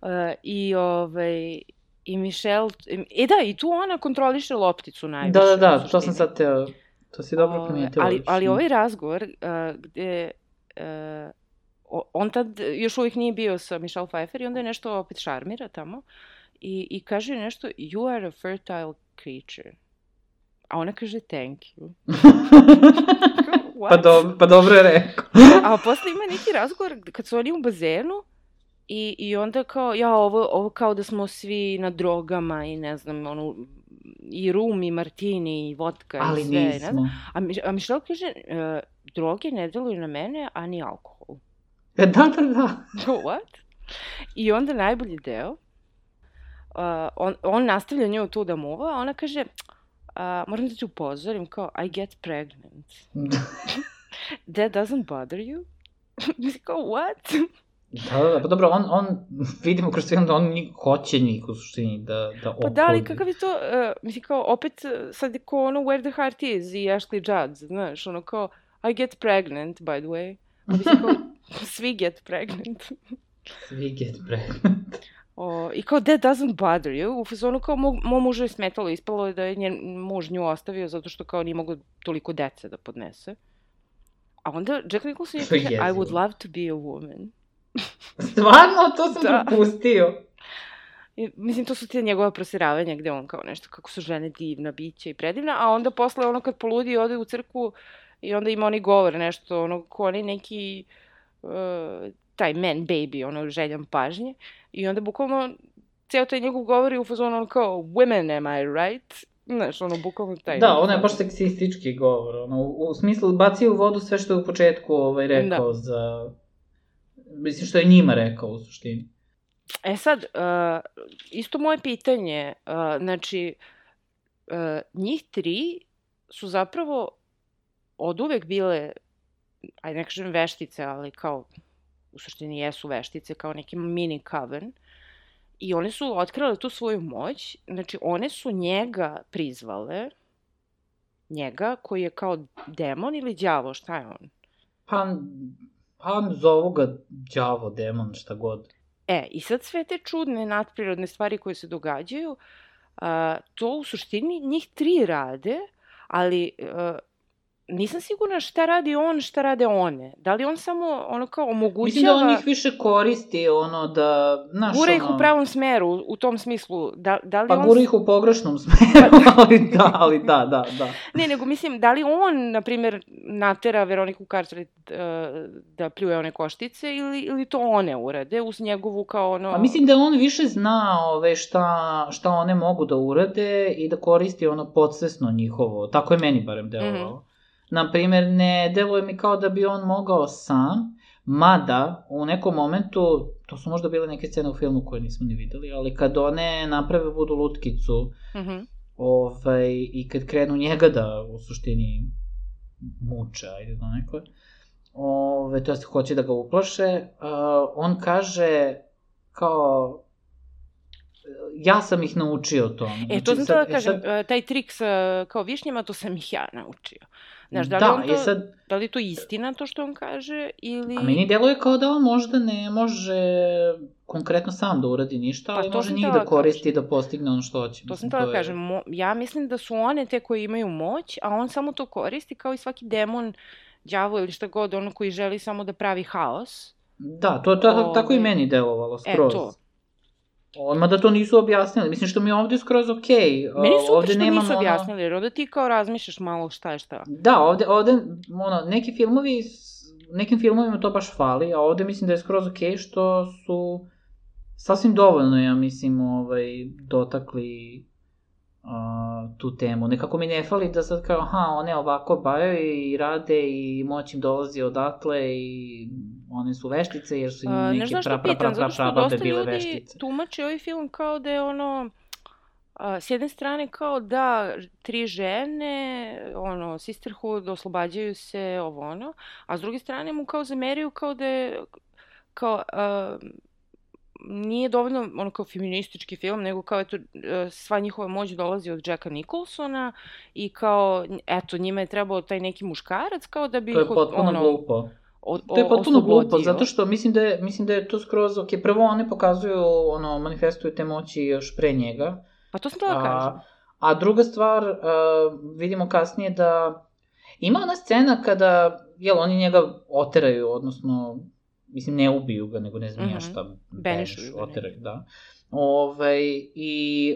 uh, I ovaj, i Michelle, e da, i tu ona kontroliše lopticu najviše. Da, da, da, to sam sad teo, to si dobro Ove, primijetila. Ali, ali ovaj razgovor uh, gde uh, on tad još uvijek nije bio sa Michelle Pfeiffer i onda je nešto opet šarmira tamo i, i kaže nešto you are a fertile creature. A ona kaže thank you. Pa, do, pa dobro je rekao. A posle ima neki razgovor kad su oni u bazenu i, i onda kao, ja, ovo, ovo kao da smo svi na drogama i ne znam, ono, i rum i martini i vodka Ali i sve. ne znam. nismo. A, Mi- a Michelle kaže, e, droge ne deluju na mene, a ni alkohol. E, da, da, da. What? I onda najbolji deo, uh, on, on nastavlja nju tu da muva, a ona kaže, uh, moram da te upozorim, kao, I get pregnant. That doesn't bother you? Mislim, kao, what? Da, da, da, pa dobro, on, on, vidimo kroz film da on ni, hoće njih u suštini da, da Pa da, ali kakav je to, uh, mislim, kao, opet, uh, sad je kao ono Where the Heart Is i Ashley Judd, znaš, ono kao, I get pregnant, by the way. A mislim, kao, svi get pregnant. Svi get pregnant. O, I kao, that doesn't bother you. U fazonu kao, mog, mom mužu je smetalo, ispalo je da je njen muž nju ostavio zato što kao nije mogo toliko dece da podnese. A onda Jack Nicholson je kaže, I would love to be a woman. Stvarno, to sam Da. propustio. I, mislim, to su te njegova prosiravanja gde on kao nešto, kako su žene divna bića i predivna, a onda posle ono kad poludi ode u crkvu i onda ima oni govor nešto, ono, ko oni neki, uh, taj man baby, ono, željan pažnje. I onda bukvalno, ceo taj njegov govor je u fazonu ono kao, women am I right? Znaš, ono, bukvalno taj. Da, ono je baš seksistički govor. Ono, u, u smislu, bacio u vodu sve što je u početku ovaj, rekao Da. za... Mislim, što je njima rekao u suštini. E sad, uh, isto moje pitanje, uh, znači, uh, njih tri su zapravo od uvek bile, ajde ne kažem veštice, ali kao, u suštini jesu veštice, kao neki mini coven, i one su otkrale tu svoju moć, znači one su njega prizvale, njega koji je kao demon ili đavo, šta je on? Pa, pa zovu ga đavo, demon, šta god. E, i sad sve te čudne nadprirodne stvari koje se događaju, a, to u suštini njih tri rade, ali nisam sigurna šta radi on, šta rade one. Da li on samo ono kao omogućava... Mislim da on ih više koristi, ono, da... Znaš, Gura ih ono, u pravom smeru, u, u tom smislu. Da, da li Pa on... gura ih u pogrešnom smeru, ali da, ali da, da, da. Ne, nego mislim, da li on, na primjer, natera Veroniku Cartwright uh, da pljuje one koštice ili, ili to one urade uz njegovu kao ono... Pa mislim da on više zna ove, šta, šta one mogu da urade i da koristi ono podsvesno njihovo. Tako je meni barem delovalo. Mhm. Naprimer, ne deluje mi kao da bi on mogao sam, mada u nekom momentu, to su možda bile neke scene u filmu koje nismo ni videli, ali kad one naprave budu lutkicu Mhm. ovaj, i kad krenu njega da u suštini muče, ajde do nekle, ove, to jest hoće da ga uplaše, uh, on kaže kao ja sam ih naučio tome. E, to sam sad- htjela e, da kažem, sad- e, taj trik sa kao višnjama, to sam ih ja naučio. Znaš, da li, da, on to, e sad, da li je to istina to što on kaže, ili... a meni deluje kao da on možda ne može konkretno sam da uradi ništa, Pa ali to može sam njih da da koristi da postigne ono što hoće. To sam Mislim, htjela da je- kažem, mo, ja mislim da su one te koje imaju moć, a on samo to koristi kao i svaki demon, đavo ili šta god, ono koji želi samo da pravi haos. Da, to, to, tako i Ove, meni delovalo e, skroz. to. Odmah da to nisu objasnili. Mislim što mi je ovde skroz okej. Meni je super ovde što nisu objasnili, jer onda ti kao razmišljaš malo šta je šta. Da, ovde, ovde ono, neki filmovi, nekim filmovima to baš fali, a ovde mislim da je skroz okej što su sasvim dovoljno, ja mislim, ovaj, dotakli a, tu temu. Nekako mi ne fali da sad kao, aha, one ovako baju i rade i moć im dolazi odatle i one su veštice jer su im ne neke znam pra, pra, pra, pra, prababe dosta bile veštice. tumači ovaj film kao da je ono a, s jedne strane kao da tri žene, ono, sisterhood, oslobađaju se, ovo ono, a s druge strane mu kao zameraju kao da je, kao, a, nije dovoljno ono kao feministički film, nego kao eto, sva njihova moć dolazi od Jacka Nicholsona i kao, eto, njima je trebao taj neki muškarac kao da bi... To je potpuno ono, glupo. O, To je potpuno glupo, zato što mislim da je, mislim da je to skroz, ok, prvo one pokazuju, ono, manifestuju te moći još pre njega, Pa to sam htjela kažem. a, druga stvar, a, vidimo kasnije da ima ona scena kada, jel, oni njega oteraju, odnosno, mislim, ne ubiju ga, nego ne znam mm Mhm. -hmm. šta, Benišuju ga, ne. oteraju, da. Ove, I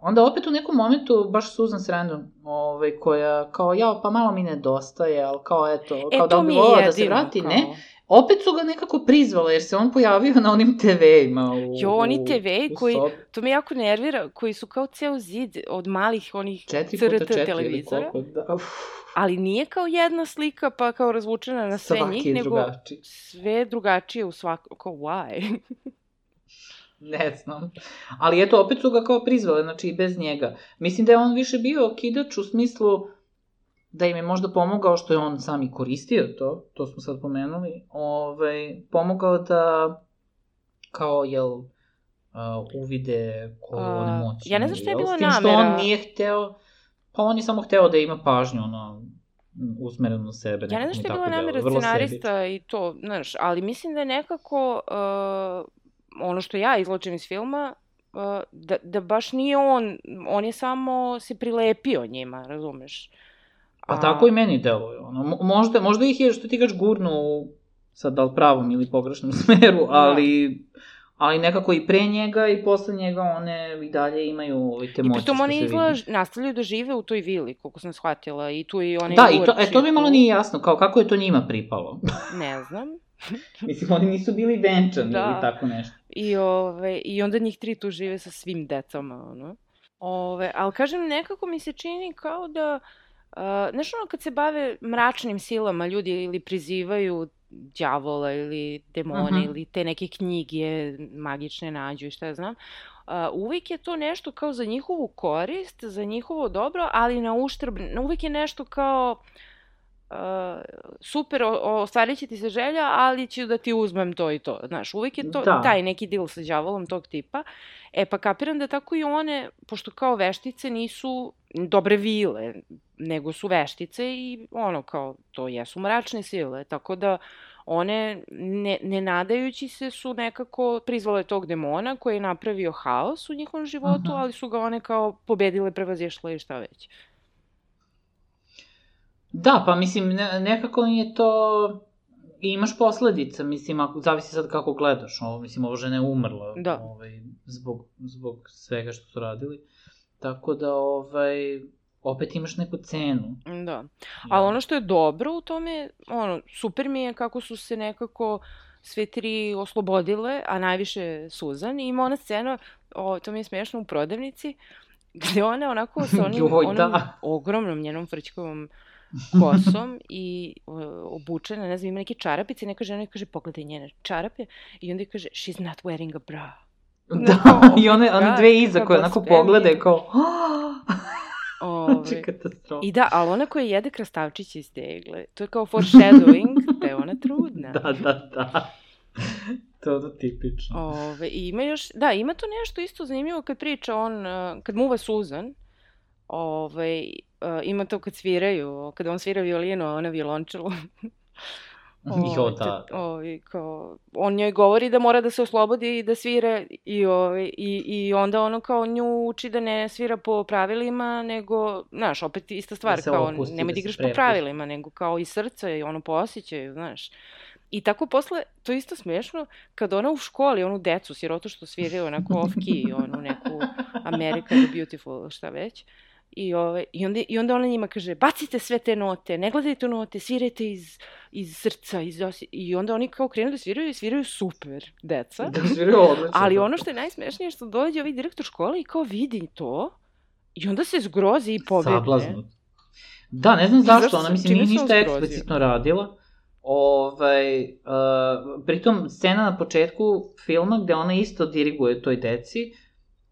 onda opet u nekom momentu, baš Susan Sarandon, ovaj, koja kao, ja, pa malo mi nedostaje, ali kao, eto, E, kao da bi volao da se vrati, kao... ne, opet su ga nekako prizvale, jer se on pojavio na onim TV-ima u, Jo, oni TV-i koji- sobi. To me jako nervira, koji su kao ceo zid od malih onih CRT televizora, koliko, da, uf, ali nije kao jedna slika pa kao razvučena na sve svaki njih, nego drugačiji. sve drugačije u svakom, kao why? Ne znam. Ali eto, opet su ga kao prizvale, znači i bez njega. Mislim da je on više bio kidač u smislu da im je možda pomogao, što je on sam i koristio to, to smo sad pomenuli, ovaj, pomogao da kao, jel, uh, uvide koju A, one moći. ja ne znam šta je jel? bila S tim što namera. on nije hteo, pa on je samo hteo da ima pažnju, ono, usmerenu na sebe. Ja ne znam šta je bila namera scenarista i to, znaš, ali mislim da je nekako uh, ono što ja izločim iz filma, uh, da, da baš nije on, on je samo se prilepio njima, razumeš? Pa tako i meni deluje. Ono, mo- možda, možda ih je, što ti kaš, gurnu u, sad da li pravom ili pogrešnom smeru, ali, ali nekako i pre njega i posle njega one i dalje imaju ovaj, te I moći pritom izgleda, vidi. nastavljaju da žive u toj vili, koliko sam shvatila, i tu i one Da, i to, e, to mi malo nije jasno, kao kako je to njima pripalo. Ne znam. Mislim, oni nisu bili venčani Da. ili tako nešto. I, ove, I onda njih tri tu žive sa svim decama, ono. Ove, ali kažem, nekako mi se čini kao da, uh, znaš ono kad se bave mračnim silama, ljudi ili prizivaju đavola ili demone Mhm. ili te neke knjige magične nađu i šta ja znam, uh, uvijek je to nešto kao za njihovu korist, za njihovo dobro, ali na uštrb, uvijek je nešto kao uh, super, o- o- ostvarit će ti se želja, ali ću da ti uzmem to i to. Znaš, uvijek je to Da. taj neki deal sa đavolom tog tipa. E pa kapiram da tako i one, pošto kao veštice nisu dobre vile, nego su veštice i ono kao, to jesu mračne sile, tako da one, ne, ne nadajući se, su nekako prizvale tog demona koji je napravio haos u njihovom životu, Aha. ali su ga one kao pobedile, prevazišle i šta već. Da, pa mislim, ne, nekako je to... I imaš posledica, mislim, ako, zavisi sad kako gledaš, ovo, mislim, ovo žena je umrla Da. ovaj, zbog, zbog svega što su radili, tako da, ovaj, opet imaš neku cenu. Da. Ali ono što je dobro u tome, ono, super mi je kako su se nekako sve tri oslobodile, a najviše Suzan. I ima ona scena, o, to mi je smiješno, u prodavnici, gde ona onako sa onim, Joj, onom da. ogromnom njenom frčkovom kosom i obučena, ne znam, ima neke čarapice i neka žena joj kaže, pogledaj njene čarape i onda kaže, she's not wearing a bra. Da, i one, one Da, dve iza koje onako poglede kao... Ove, Znači, katastrofa. I da, ali ona koja jede krastavčiće iz tegle, to je kao foreshadowing da je ona trudna. Da, da, da. to je tipično. Ove, i ima još, da, ima to nešto isto zanimljivo kad priča on, kad muva Suzan, ove, ima to kad sviraju, kad on svira violinu, a ona violončelu. Jo, da. da. Ovi, kao, on njoj govori da mora da se oslobodi i da svira i, ovi, i, i onda ono kao nju uči da ne svira po pravilima, nego, znaš, opet ista stvar, se kao opusti, nemoj da da igraš po prepusti. pravilima, nego kao i srce i ono po osjećaju, znaš. I tako posle, to isto smiješno, kad ona u školi, onu decu, sirotu što sviraju onako off-key, onu neku America the Beautiful, šta već, I, ove, i, onda, I onda ona njima kaže, bacite sve te note, ne gledajte note, svirajte iz, iz srca, iz osi... I onda oni kao krenu da sviraju i sviraju super, deca. Da, sviraju odlično. Ali ono što je najsmešnije je što dođe ovaj direktor škole i kao vidi to i onda se zgrozi i pobegne. Sablazno. Da, ne znam zašto ona mislim nije ništa eksplicitno radila. Ovaj, uh, pritom, scena na početku filma gde ona isto diriguje toj deci,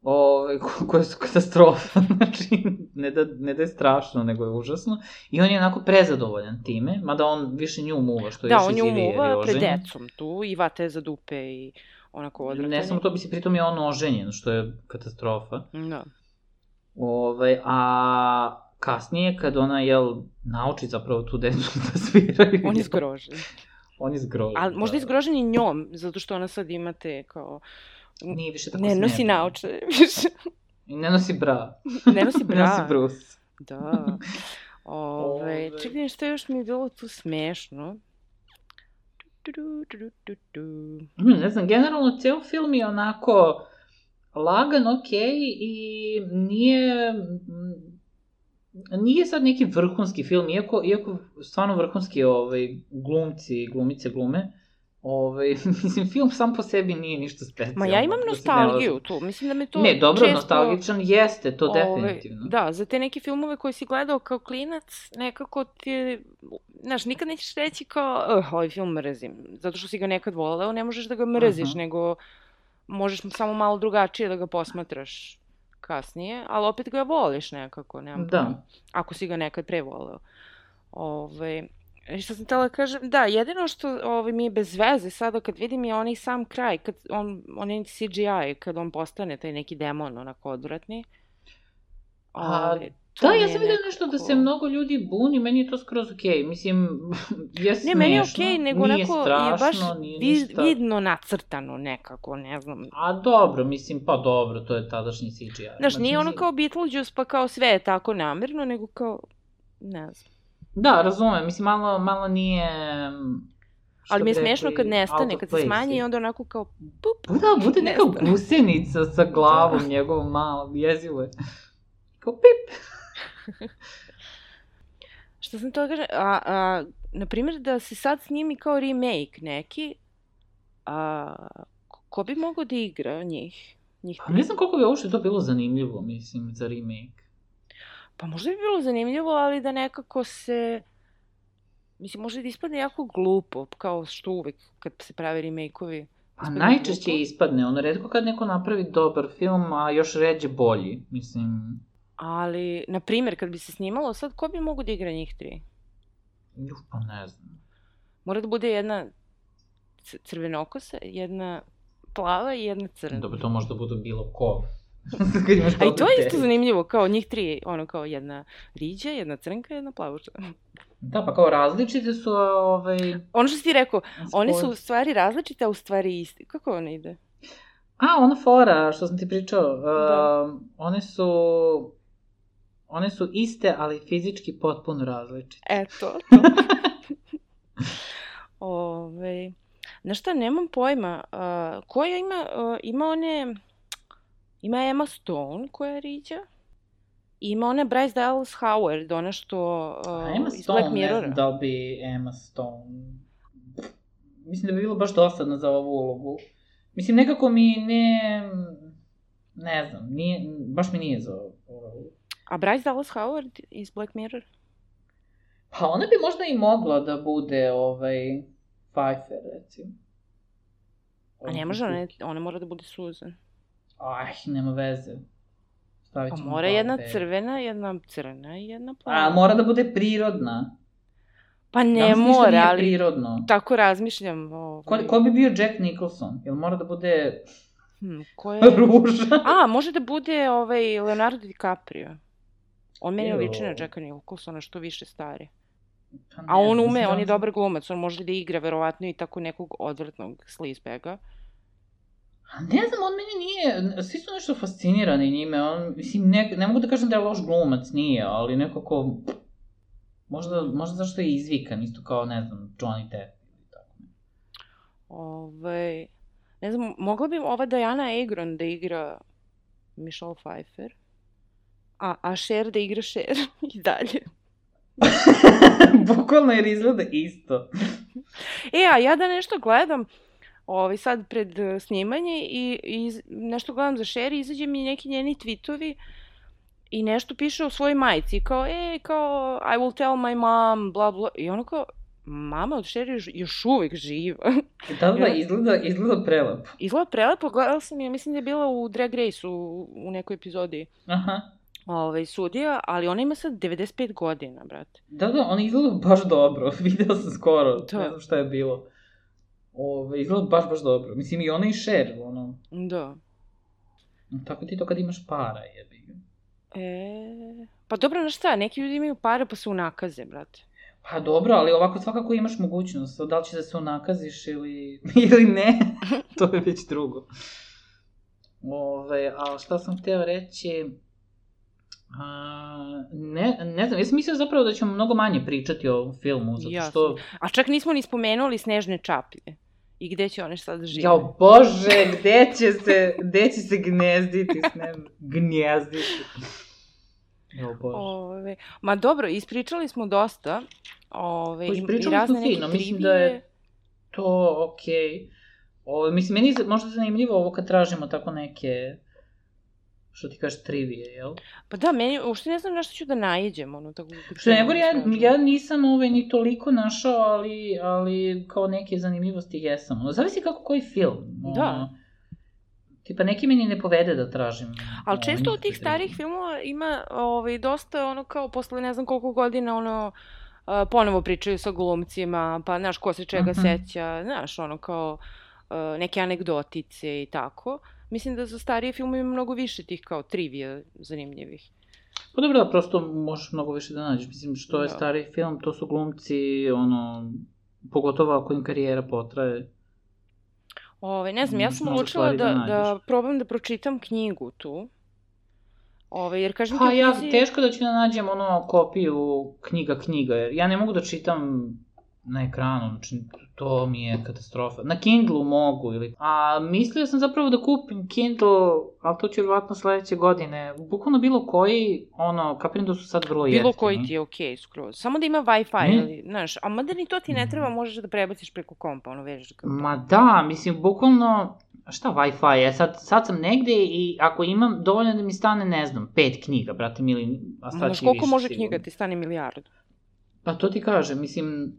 ove, ko- koje su katastrofa, znači, ne da, ne da je strašno, nego je užasno, i on je onako prezadovoljan time, mada on više nju muva, što je Da, još on je jezivije, jer je umuva pred decom tu i vate za dupe i onako odvratan. Ne samo to, bi se pritom je on oženjen, što je katastrofa. Da. Ove, a kasnije, kad ona, jel, nauči zapravo tu decu da sviraju. On je zgrožen. On je zgrožen. Ali možda da. je zgrožen i njom, zato što ona sad ima te kao... Nije više tako Ne nosi naoče, više. I ne nosi bra. Ne nosi Ne nosi bra. brus. Da. Ove, Ove. čekaj, što još mi je bilo tu smešno? Du, du, du, du, du, du. Mm, Ne znam, generalno ceo film je onako lagan, okej i nije... Nije sad neki vrhunski film, iako, iako stvarno vrhunski ovaj, glumci i glumice glume. Ovaj, mislim, film sam po sebi nije ništa specijalno. Ma ja imam nostalgiju tu, mislim da me to Ne, dobro, često... nostalgičan jeste, to Ovaj, definitivno. Da, za te neke filmove koje si gledao kao klinac, nekako ti, znaš, nikad nećeš reći kao, uh, ovaj film mrzim, zato što si ga nekad voleo, ne možeš da ga mrziš, Aha. nego možeš samo malo drugačije da ga posmatraš kasnije, ali opet ga voliš nekako, nemam Da. pojma, ako si ga nekad pre voleo. Ove, i što sam tela kažem, da, jedino što ovaj, mi je bez veze sada kad vidim je onaj sam kraj, kad on, onaj CGI, kad on postane taj neki demon onako odvratni. A, Ovaj, to Da, ja je sam videla nešto da se mnogo ljudi buni, meni je to skroz okej. Mislim, je smešno, Ne, meni je okej, nego nije onako strašno, je baš nije ništa... vidno nacrtano nekako, ne znam. A dobro, mislim, pa dobro, to je tadašnji CGI. Znaš, nije ono kao Beetlejuice pa kao sve je tako namerno, nego kao, ne znam. Da, razumem, mislim, malo, malo nije... što Ali mi je smešno kad nestane, kad se smanji i onda onako kao pup. Pa Da, bude neka nestane. gusenica sa glavom Da. njegovom malom, jezivo je. Kao pip. Što sam to da kažem, a, a, na primjer da se sad snimi kao remake neki, a, ko- ko bi mogao da igra njih? njih Pa ne znam koliko bi uopšte to bilo zanimljivo, mislim, za remake. Pa možda bi bilo zanimljivo, ali da nekako se... Mislim, može da ispadne jako glupo, kao što uvek kad se prave remake-ovi. Pa najčešće glupo. ispadne, ono redko kad neko napravi dobar film, a još ređe bolji, mislim... Ali, na primjer, kad bi se snimalo sad, ko bi mogo da igra njih tri? Uf, pa ne znam. Mora da bude jedna crvenokosa, jedna plava i jedna crna. Dobro, to može da bude bilo ko. A i to je isto zanimljivo, kao njih tri, ono kao jedna riđa, jedna crnka, jedna plavuša. Da, pa kao različite su, ovaj... Ono što si ti rekao, one su u stvari različite, a u stvari isti. Kako ona ide? A, ona fora, što sam ti pričao, Da. uh, one su... One su iste, ali fizički potpuno različite. Eto, to. Ove, znaš šta, nemam pojma. Uh, koja ima, uh, ima one, ima Emma Stone koja riđa. Ima ona Bryce Dallas Howard, ona što uh, Emma iz Stone, Black ne Mirrora. znam da li bi Emma Stone... Mislim da bi bilo baš dosadno za ovu ulogu. Mislim, nekako mi ne... Ne znam, nije, baš mi nije za ovu ulogu. A Bryce Dallas Howard iz Black Mirror? Pa ona bi možda i mogla da bude ovaj Pfeiffer, recimo. A ne može, ona, ona mora da bude Susan. Aj, nema veze. Stavit Pa ćemo mora glavu jedna Bebe. crvena, jedna crna i jedna plava. A mora da bude prirodna. Pa ne Danas ništa mora, nije ali prirodno. tako razmišljam. Ovaj. Ko, ko bi bio Jack Nicholson? Jel mora da bude Hm, ko je... ruža? A, može da bude ovaj Leonardo DiCaprio. On meni Jo. liči na Jacka Nicholsona, što više stari. Pa ne A on ume, on je da dobar glumac, on može da igra verovatno i tako nekog odvratnog sleazebagga. A ne znam, on meni nije, svi su nešto fascinirani njime, on, mislim, ne, ne mogu da kažem da je loš glumac, nije, ali nekako, možda, možda zašto je izvikan, isto kao, ne znam, Johnny Depp ili tako. Ovaj, ne znam, mogla bi ova Diana Agron da igra Michelle Pfeiffer, a, a Cher da igra Cher i dalje. Bukvalno jer izgleda isto. E, a ja da nešto gledam, ovaj, sad pred eh, snimanje i, i nešto gledam za Cher i izađe mi neki njeni tweetovi i nešto piše o svojoj majci, kao, e, kao, I will tell my mom, bla, bla, i ono kao, mama od Sherry još, još uvek živa. Da, da, izgleda, izgleda prelepo. Izgleda prelepo, gledala sam je, mislim da je bila u Drag Race u, u nekoj epizodi Aha. ovaj, sudija, ali ona ima sad 95 godina, brate. Da, da, ona izgleda baš dobro. Video sam skoro, Da. ne znam šta je bilo. Ove, izgleda baš, baš dobro. Mislim, i ona i Cher, ono. Da. Tako ti to kad imaš para, jebi ga. E, pa dobro, znaš šta, neki ljudi imaju pare pa se unakaze, brate. Pa dobro, ali ovako svakako imaš mogućnost. Da li će da se unakaziš ili, ili ne, to je već drugo. Ove, a šta sam hteo reći... A, ne, ne znam, ja sam mislio zapravo da ćemo mnogo manje pričati o ovom filmu, zato što... A čak nismo ni spomenuli snežne čaplje. I gde će one sad da žive? Jao bože, gde će se, gde će se gnezditi, s ne, gnjezditi. Jao bože. Ove, ma dobro, ispričali smo dosta. Ove, Pa ispričali smo fino, mislim da je To, okej. Okay. Ovo, mislim, meni je možda zanimljivo ovo kad tražimo tako neke, što ti kažeš, trivije, jel? Pa da, meni, uopšte ne znam na što ću da naiđem, ono, tako... kad Što ne da ja, ja nisam ove ni toliko našao, ali, ali kao neke zanimljivosti jesam. Ono, Zavisi kako koji film. Da. Ono, tipa, neki meni ne povede da tražim. Ali često od tih starih filmova ima ovaj, dosta ono kao posle ne znam koliko godina ono ponovo pričaju sa glumcima, pa znaš ko se čega Mhm. seća, znaš ono kao neke anegdotice i tako. Mislim da za starije filmove ima mnogo više tih kao trivija zanimljivih. Pa dobro da, prosto možeš mnogo više da nađeš. Mislim, što je Da. stariji film, to su glumci, ono, pogotovo ako im karijera potraje. Ove, ne znam, ja sam odlučila stvari da da, da, probam da pročitam knjigu tu. Ove, jer kažem Pa ja, knjizi... teško da ću da nađem ono kopiju knjiga knjiga, jer ja ne mogu da čitam na ekranu, znači to mi je katastrofa. Na Kindlu mogu ili... A mislio sam zapravo da kupim Kindle, ali to ću vjerovatno sledeće godine. Bukvalno bilo koji, ono, kapiram da su sad vrlo jeftini. Bilo koji ti je okej okay, skroz. Samo da ima Wi-Fi, Ne. ili, znaš, a mada ni to ti ne treba, možeš da prebaciš preko kompa, ono vežeš ga. Ma da, mislim, bukvalno, šta Wi-Fi je, sad, sad sam negde i ako imam dovoljno da mi stane, ne znam, pet knjiga, brate mili, a staći Znaš koliko više može sigurno. knjiga ti stane milijardu? Pa to ti kažem, mislim,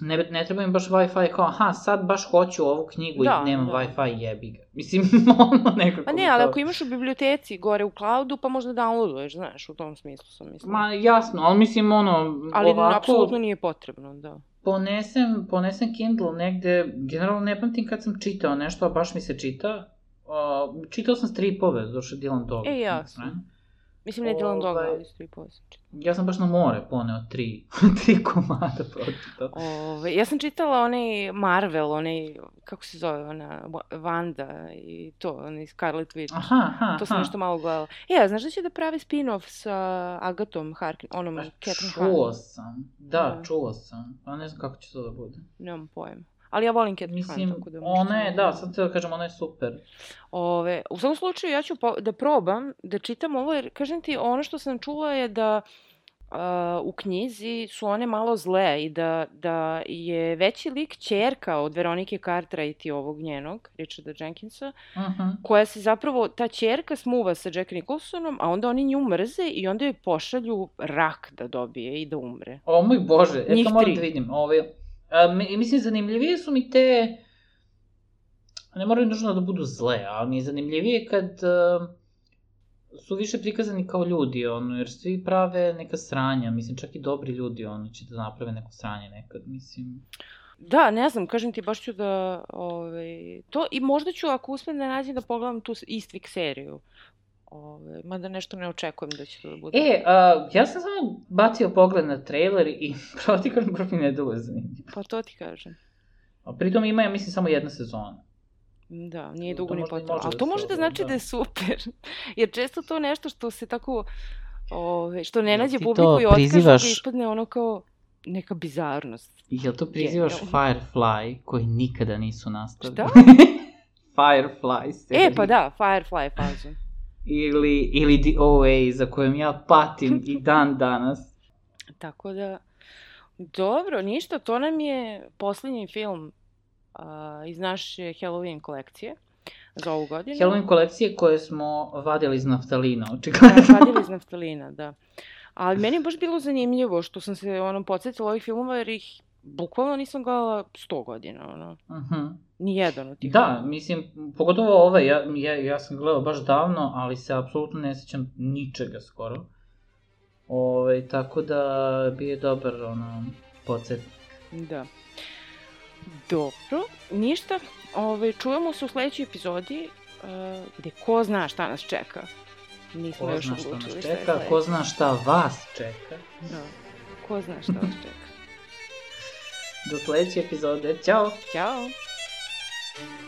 ne, ne treba im baš Wi-Fi kao, aha, sad baš hoću ovu knjigu Da, i nemam da. Wi-Fi, jebi ga. Mislim, ono nekako... Pa ne, ali to- ako imaš u biblioteci gore u cloudu, pa možda downloaduješ, znaš, u tom smislu sam mislila. Ma jasno, ali mislim, ono, ali ovako, apsolutno nije potrebno, da. ponesem, ponesem Kindle negde, generalno ne pamtim kad sam čitao nešto, a baš mi se čita. Uh, čitao sam stripove, došao Dylan Dog. E, jasno. Mislim, ne Dylan Dog, Ovaj, ali stripova sam čitala. Ja sam baš na more poneo tri, tri komada pročitao. Ove, ja sam čitala onaj Marvel, onaj, kako se zove, ona, Wa- Wanda i to, onaj Scarlet Witch. Aha, aha, To sam aha. nešto malo gledala. E, a znaš da će da pravi spin-off sa Agatom Harkin, onom Pa, Catherine Čuo sam, da, Da. čuo sam. Pa ne znam kako će to da bude. Nemam pojma. Ali ja volim Catherine Mislim, tako da možda ona je, da, sad da kažem, ona je super. Ove, u svakom slučaju ja ću po, da probam da čitam ovo, jer kažem ti, ono što sam čula je da a, u knjizi su one malo zle i da, da je veći lik čerka od Veronike Cartwright i ovog njenog, Richarda Jenkinsa, Uh -huh. koja se zapravo, ta čerka smuva sa Jack Nicholsonom, a onda oni nju mrze i onda joj pošalju rak da dobije i da umre. O moj bože, ja Njih to moram da vidim. Ove, a, mi- mislim, zanimljivije su mi te, ne moraju nužno da budu zle, ali mi je zanimljivije kad a, su više prikazani kao ljudi, ono, jer svi prave neka sranja, mislim, čak i dobri ljudi, ono, će da naprave neko sranje nekad, mislim. Da, ne znam, kažem ti, baš ću da, ovaj, to, i možda ću, ako uspem da nađem, da pogledam tu Eastwick seriju. Ove, mada nešto ne očekujem da će to da bude. E, a, ja sam samo bacio pogled na trailer i pravo ti kažem, prvi ne deluje zanimljivo. Pa to ti kažem. A pritom ima, ja mislim, samo jedna sezona. Da, nije dugo ni potrebno. Ali da to može da znači da. da. je super. Jer često to nešto što se tako, ove, što ne Jel nađe publiku i otkažu prizivaš? ga ispadne ono kao neka bizarnost. Jel to prizivaš Genijalno. Firefly, koji nikada nisu nastali? Šta? Firefly seriju. E, pa da, Firefly fazu. Ili, ili The OA, za kojom ja patim i dan danas. Tako da, dobro, ništa, to nam je poslednji film a, iz naše Halloween kolekcije za ovu godinu. Halloween kolekcije koje smo vadili iz naftalina, Da, očigledno. vadili iz naftalina, da. Ali meni je baš bilo zanimljivo što sam se ono podsjetila ovih filmova jer ih bukvalno nisam gledala 100 godina, ono. Uh -huh. Nijedan od tih. Da, mislim, pogotovo ove, ja, ja, ja sam gledao baš davno, ali se apsolutno ne sećam ničega skoro. Ove, tako da bi je dobar, ono, podsjetnik. Da. Dobro, ništa. Ove, čujemo se u sledećoj epizodi uh, gde ko zna šta nas čeka. Nismo Ko još zna šta nas čeka, ko zna šta vas čeka. Da. Ko zna šta vas čeka. Do sledeće epizode, ćao! Ćao! thank you.